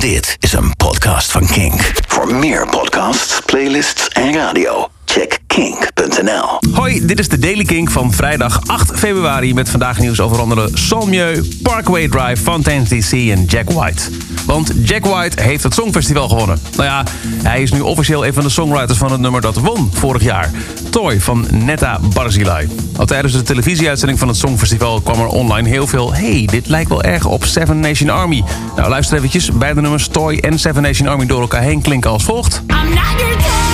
Dit is een podcast van Kink. Voor meer podcasts, playlists en radio, check kink.nl. Hoi, dit is de Daily Kink van vrijdag 8 februari... met vandaag nieuws over andere Solmieu, Parkway Drive, Fontaine's DC en Jack White. Want Jack White heeft het Songfestival gewonnen. Nou ja, hij is nu officieel een van de songwriters van het nummer dat won vorig jaar. Toy van Netta Barzilai. Al tijdens de televisieuitzending van het Songfestival kwam er online heel veel... hey, dit lijkt wel erg op Seven Nation Army. Nou, luister eventjes. Beide nummers Toy en Seven Nation Army door elkaar heen klinken als volgt. I'm not your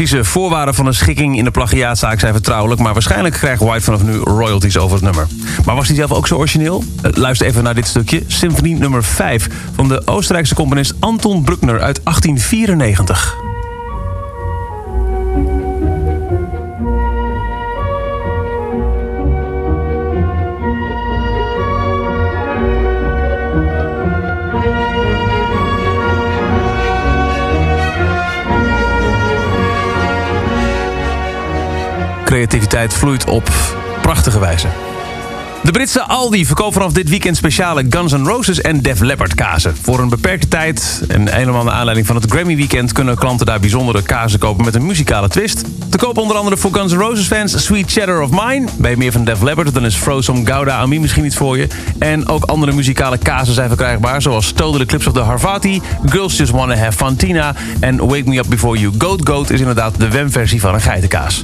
precieze voorwaarden van een schikking in de plagiaatzaak zijn vertrouwelijk... maar waarschijnlijk krijgt White vanaf nu royalties over het nummer. Maar was hij zelf ook zo origineel? Eh, Luister even naar dit stukje. Symfonie nummer 5 van de Oostenrijkse componist Anton Bruckner uit 1894. Creativiteit vloeit op prachtige wijze. De Britse Aldi verkoopt vanaf dit weekend speciale Guns N' Roses en Def Leppard kazen. Voor een beperkte tijd en helemaal naar aanleiding van het Grammy Weekend... kunnen klanten daar bijzondere kazen kopen met een muzikale twist. Te koop onder andere voor Guns N' Roses fans Sweet Cheddar of Mine. Ben je meer van Def Leppard, dan is Frozen Gouda Ami misschien iets voor je. En ook andere muzikale kazen zijn verkrijgbaar... zoals Totally Clips of the Harvati, Girls Just Wanna Have Fantina... en Wake Me Up Before You Goat Goat is inderdaad de WEM-versie van een geitenkaas.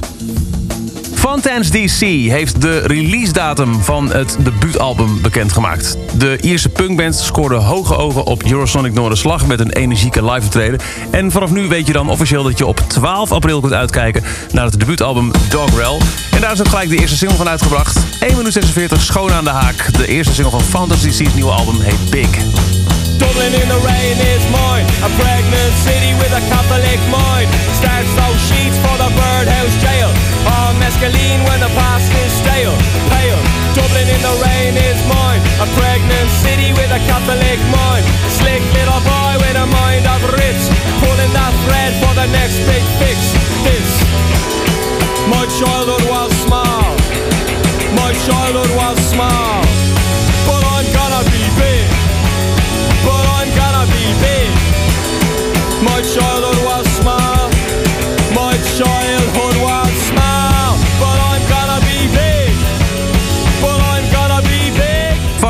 Fontaine's DC heeft de releasedatum van het debuutalbum bekendgemaakt. De Ierse punkband scoorde hoge ogen op Eurosonic Noorderslag... met een energieke live optreden. En vanaf nu weet je dan officieel dat je op 12 april kunt uitkijken... naar het debuutalbum Dogrel. En daar is ook gelijk de eerste single van uitgebracht. 1 minuut 46, schoon aan de haak. De eerste single van Fontaine's DC's nieuwe album heet Big. Dublin in the rain is mine. A pregnant city with a Catholic mind. Starts those sheets for the birdhouse jail. All mescaline when the past is stale. Pale. Dublin in the rain is mine. A pregnant city with a Catholic mind.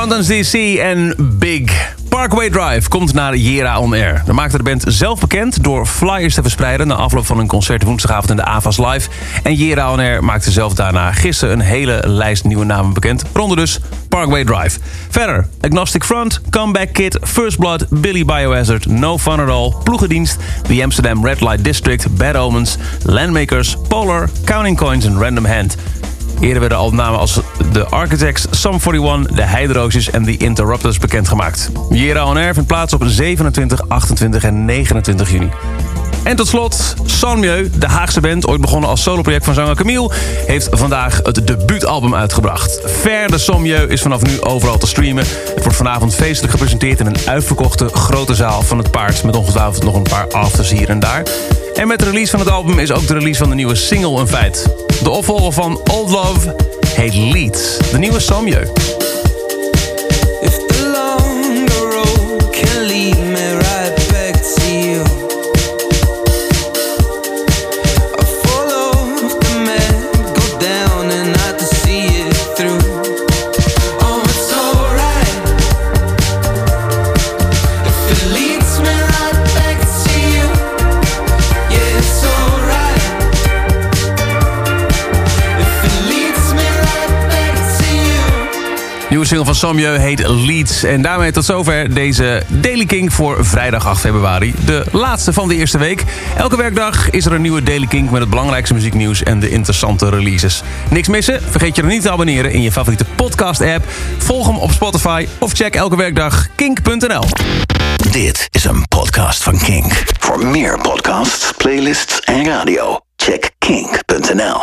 Fountains DC en Big. Parkway Drive komt naar Jera On Air. Dat maakte de band zelf bekend door flyers te verspreiden... na afloop van een concert woensdagavond in de AVAS Live. En Jera On Air maakte zelf daarna gisteren een hele lijst nieuwe namen bekend. Waaronder dus Parkway Drive. Verder Agnostic Front, Comeback Kid, First Blood, Billy Biohazard... No Fun At All, Ploegendienst, The Amsterdam Red Light District... Bad Omens, Landmakers, Polar, Counting Coins en Random Hand... Eerder werden al namen als The Architects, Sum 41, The Heideroosjes en The Interrupters bekendgemaakt. Jera On Air vindt plaats op 27, 28 en 29 juni. En tot slot, Sanmieu, de Haagse band, ooit begonnen als soloproject van zanger Camille... heeft vandaag het debuutalbum uitgebracht. Ver de Sanmieu is vanaf nu overal te streamen. Het wordt vanavond feestelijk gepresenteerd in een uitverkochte grote zaal van het Paard... met ongetwijfeld nog een paar afters hier en daar. En met de release van het album is ook de release van de nieuwe single een feit. De opvolger van Old Love heet Leeds, de nieuwe Sanmieu. Nieuwe single van Samjeu heet Leeds. En daarmee tot zover deze Daily King voor vrijdag 8 februari. De laatste van de eerste week. Elke werkdag is er een nieuwe Daily King met het belangrijkste muzieknieuws en de interessante releases. Niks missen? Vergeet je er niet te abonneren in je favoriete podcast-app. Volg hem op Spotify of check elke werkdag kink.nl. Dit is een podcast van Kink. Voor meer podcasts, playlists en radio, check kink.nl.